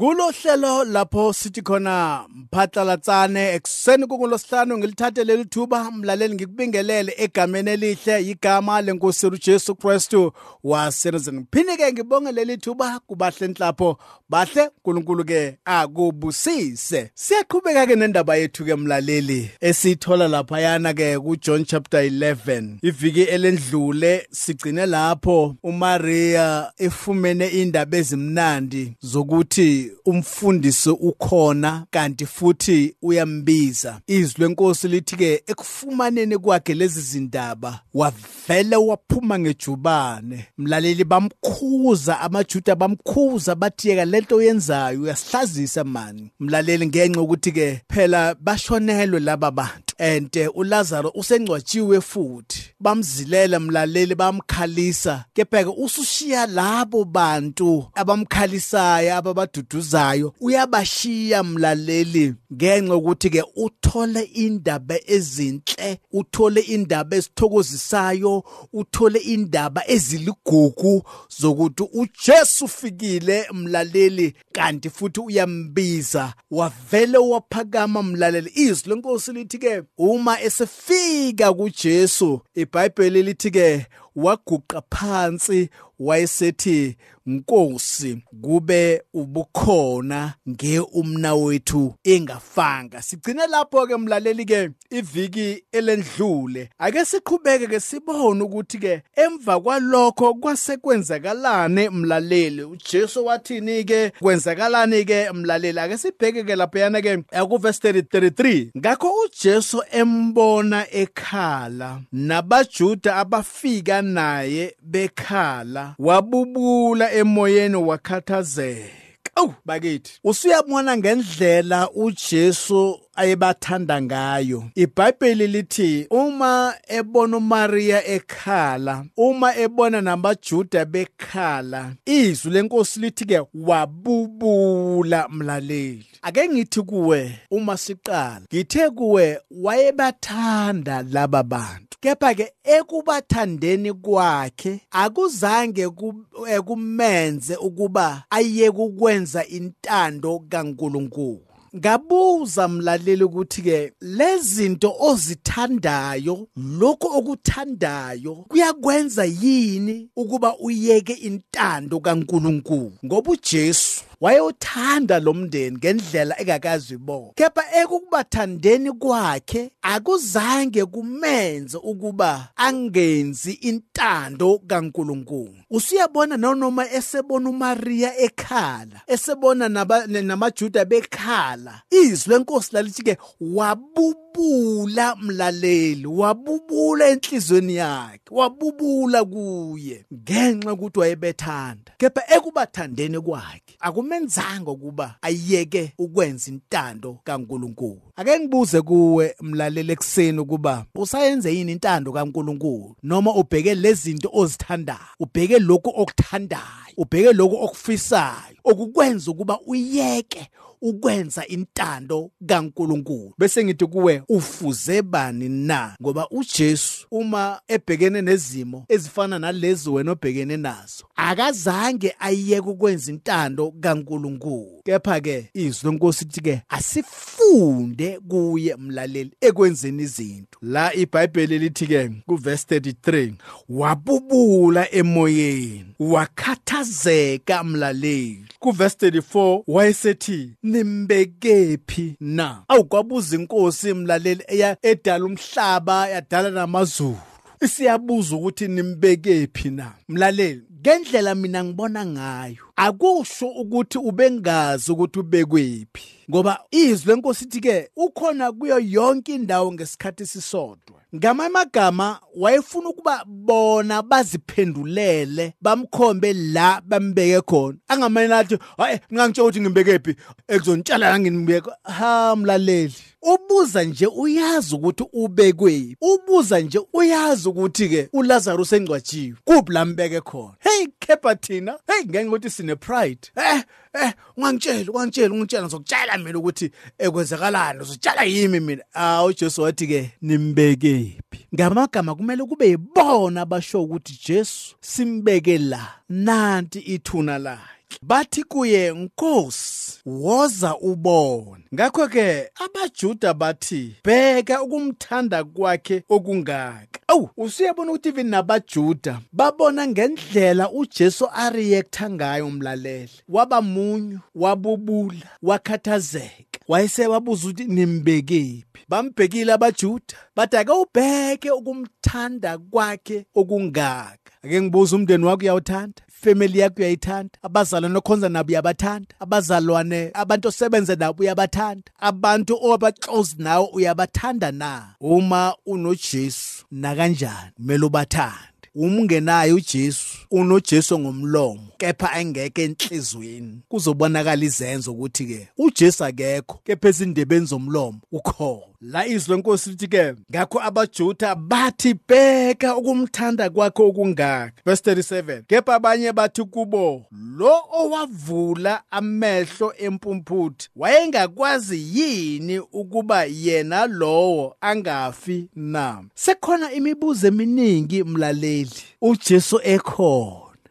Kulohlelo lapho sithi khona mphatlalatsane ekseni kungolosihlanu ngilithathe leli thuba mlaleli ngikubingelele egameni elihle igama lenkosi uJesu Kristu. Waserezen ngiphinde ke ngibonge leli thuba kubahle nhlapho. Bahle uNkulunkulu ke akubusise. Siyaqhubeka ke nendaba yethu ke mlaleli esithola lapha yana ke kuJohn chapter 11 iviki elendlule sigcine lapho uMaria efumene indaba ezimnandi zokuthi umfundisi ukhona kanti futhi uyambiza. Izwi lenkosi lithi ke ekufumaneni kwakhe lezi zindaba wavele waphuma ngejubane. Mlaleli bamkhuza amajuda bamkhuza bathi yeka lento oyenzayo uyasihlazisa mani? Mlaleli ngenxa ukuthi ke phela bashonelwe laba bantu. And uLazaro usengcwatshiwe futhi. Bamzilela mlaleli bamkhalisa. Kepha ke usushiya labo bantu abamkhalisayo ababaduduzayo. Uyabashiya mlaleli ngenxa ukuthi ke uthole indaba ezinhle uthole indaba ezithokozisayo uthole indaba eziligugu zokuthi uJesu ufikile mlaleli kanti futhi uyambiza. Wavele waphakama mlaleli. Izwi lenkosi lithi ke uma esefika kuJesu iBhayibheli lithi ke waguqa phansi wayesethi Nkosi kube ubukhona nge umna wethu engafanga. Sigcine lapho ke mlaleli ke iviki elendlule. Ake siqhubeke ke sibone ukuthi ke emva kwalokho kwasekwenzakalane mlaleli? uJesu wathini ke kwenzakalani ke mlaleli? Ake sibheke ke lapha yana ke ku verse 33 ngakho uJesu embona ekhala nabajuda abafika naye bekhala wabubula emoyeni wakhathazeka. Awu bakithi. Usuyabona ngendlela uJesu ayebathanda ngayo. iBhayibheli lithi uma ebona uMaria ekhala uma ebona nabaJuda bekhala izwi lenkosi lithi ke wabubula mlaleli. Ake ngithi kuwe uma siqala. Ngithe kuwe wayebathanda laba bantu. Kepha ke ekubathandeni kwakhe akuzange kumenze ukuba ayeke ukwenza intando kaNkuluNkulu. Ngabuza mlaleli ukuthi ke lezinto ozithandayo lokho okuthandayo kuyakwenza yini ukuba uyeke intando kaNkuluNkulu? Ngoba uJesu wayothanda lo mndeni ngendlela engakazi ibona kepha ekukubathandeni kwakhe akuzange kumenze ukuba angenzi intando kaNkuluNkulu. Usuyabona noma esebona uMaria ekhala esebona namaJuda bekhala izwi lenkosi lalithi ke wabubula mlaleli wabubula enhlizweni yakhe wabubula kuye ngenxa ukuthi wayebethanda. Kepha ekubathandeni kwakhe akumenzanga ukuba ayeke ukwenza intando kaNkuluNkulu. Ake ngibuze kuwe mlaleli ekseni ukuba usayenze yini intando kaNkuluNkulu? Noma ubheke lezinto ozithandayo? Ubheke lokho okuthandayo? Ubheke lokho okufisayo okukwenza ukuba uyeke ukwenza intando kaNkuluNkulu. Bese ngithi kuwe ufuze bani na? Ngoba uJesu uma ebhekene nezimo ezifana nalezi wena obhekene nazo akazange ayeke ukwenza intando kaNkuluNkulu. Kepha ke izwi lenkosi lithi ke asifunde kuye mlaleli ekwenzeni izinto. La iBhayibheli lithi ke kuverse 33 wabubula emoyeni wakhathazeka mlaleli. Kuverse 34 wayesethi nimbekephi na? Awukwabuza inkosi mlaleli edala umhlaba yadala namazulu. Isiyabuza ukuthi nimbekephi na? Mlaleli ngendlela mina ngibona ngayo akusho ukuthi ubengazi ukuthi ubekwephi ngoba izwi lenkosi ithi ke ukhona kuyo yonke indawo ngesikhathi sisodwa ngamamagama wayefuna ukuba bona baziphendulele bamkhombe la bambeke khona. Angamane nathi hayi ngangitshela ukuthi ngimbekephi ekuzontshela la nginibeke ha mlaleli ubuza nje uyazi ukuthi ubekwephi. Ubuza nje uyazi ukuthi ke uLazarus engcwatshiwe kuphi la mbeke khona? Hey kepha thina. Hey ngeke ukuthi sine pride eh eh ungangitshela ungangitshela ungitshela ngizokutshela mina ukuthi ekwenzakalani uzotshela yimi mina. Ah uJesu wathi ke nimbekephi ngamagama kumele kube yibona abasho ukuthi Jesu simbeke la nanti ithuna lakhe. Bathi kuye nkosi woza ubone. Ngakho ke abajuda bathi bheka ukumthanda kwakhe okungaka. Awu usuyabona ukuthi even nabajuda babona ngendlela uJesu areacta ngayo umlaleli waba munyu wabubula wakhathazeka. Wayesebabuza ukuthi nimbekephi? Bambhekile abajuda bathi ake ubheke ukumthanda kwakhe okungaka. Ake ngibuza umndeni wakho uyawuthanda? Family yakho uyayithanda? Abazalwane okhonza nabo uyabathanda? Abazalwane abantu osebenza nabo uyabathanda? Abantu oba-close nawe uyabathanda na? Uma unojesu nakanjani kumele ubathande. Uma ungenayo uJesu unoJesu ngomlomo kepha engeke enhlizweni kuzobonakala izenzo ukuthi ke uJesu akekho kepha ezindebeni zomlomo ukhona. La izwi lenkosi lithi ke ngakho abajuda bathi bheka ukumthanda kwakhe okungaka. Verse 37 kepha abanye bathi kubo lo owavula amehlo empumputhe wayengakwazi yini ukuba yena lowo angafi na sekhona imibuzo eminingi mlaleli. uJesu ekhona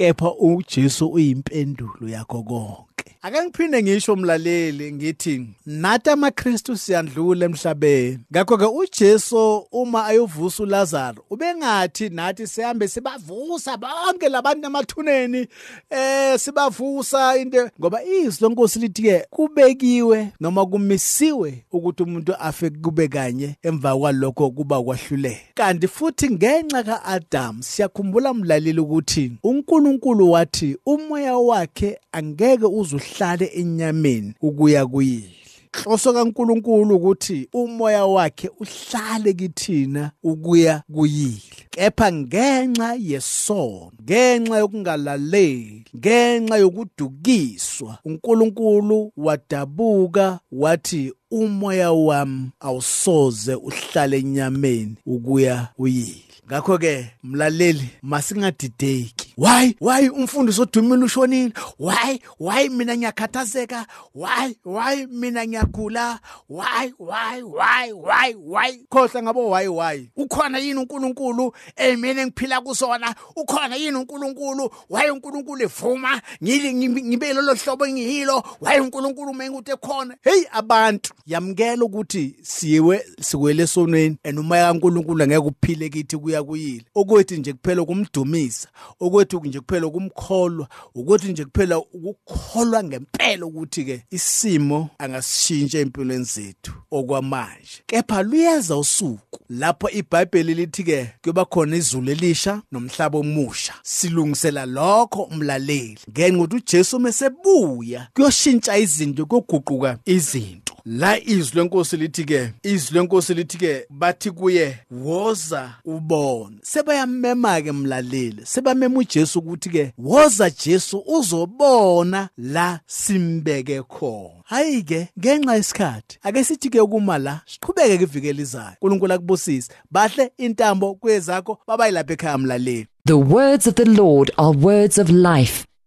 kepha uJesu uyimpendulo yakho konke. Ake ngiphinde ngisho umlaleli ngithi nathi amaKristu siyandlula emhlabeni. Ngakho ke uJesu uma ayovusa uLazaro ubengathi nathi sihambe sibavusa bonke labantu emathuneni eh sibavusa into ngoba izwi lenkosi lithi ke kubekiwe noma kumisiwe ukuthi umuntu afe kube kanye emva kwalokho kuba kwahluleka. Kanti futhi ngenxa kaAdam siyakhumbula umlaleli ukuthi uNkulunkulu wathi umoya wakhe angeke uzuhlale enyameni ukuya kuyile hloso kaNkuluNkulu ukuthi umoya wakhe uhlale kithina ukuya kuyile kepha ngenxa yesono ngenxa yokungalaleli ngenxa yokudukiswa uNkulunkulu wadabuka wathi umoya wami awusoze uhlale enyameni ukuya uyile. Ngakho ke mlaleli masingadideki. Why? Why umfundisi odumile ushonile? Why? Why mina ngiyakhathazeka? Why? Why mina ngiyagula why? Why? Why? Why? Why? Khohla ngabo why why? Ukhona yini uNkulunkulu? Emini ngiphila kusona. Ukhona yini uNkulunkulu? Why uNkulunkulu evuma? Ngibe lolo hlobo engiyilo? Why uNkulunkulu menguthi ekhona? Hey abantu! Yamkela ukuthi siwe sikwele sonweni and umoya kaNkulunkulu angeke uphile kithi kuya kuyile okwethi nje kuphela kumdumisa okwethi nje kuphela kumkholwa ukuthi nje kuphela ukukholwa ngempela ukuthi ke isimo angasishintsha empilweni zethu okwamanje. Kepha luyeza usuku lapho iBhayibheli lithi ke kuba khona izulu elisha nomhlaba omusha. Silungisela lokho umlaleli. Ngenxa ukuthi uJesu mesebuya kuyoshintsha izinto koguquka izinto. La izwi lenkosi lithi ke izwi lenkosi lithi ke bathi kuye woza ubone. Sebayamema ke mlaleli sebamema uJesu ukuthi ke woza Jesu uzobona la simbeke khona. Hayi ke ngenxa yesikhathi ake sithi ke ukuma la siqhubeke ke ivikele izayo uNkulunkulu akubusise bahle intambo kwezakho babayilapha ekhaya mlaleli. The words of the Lord are words of life.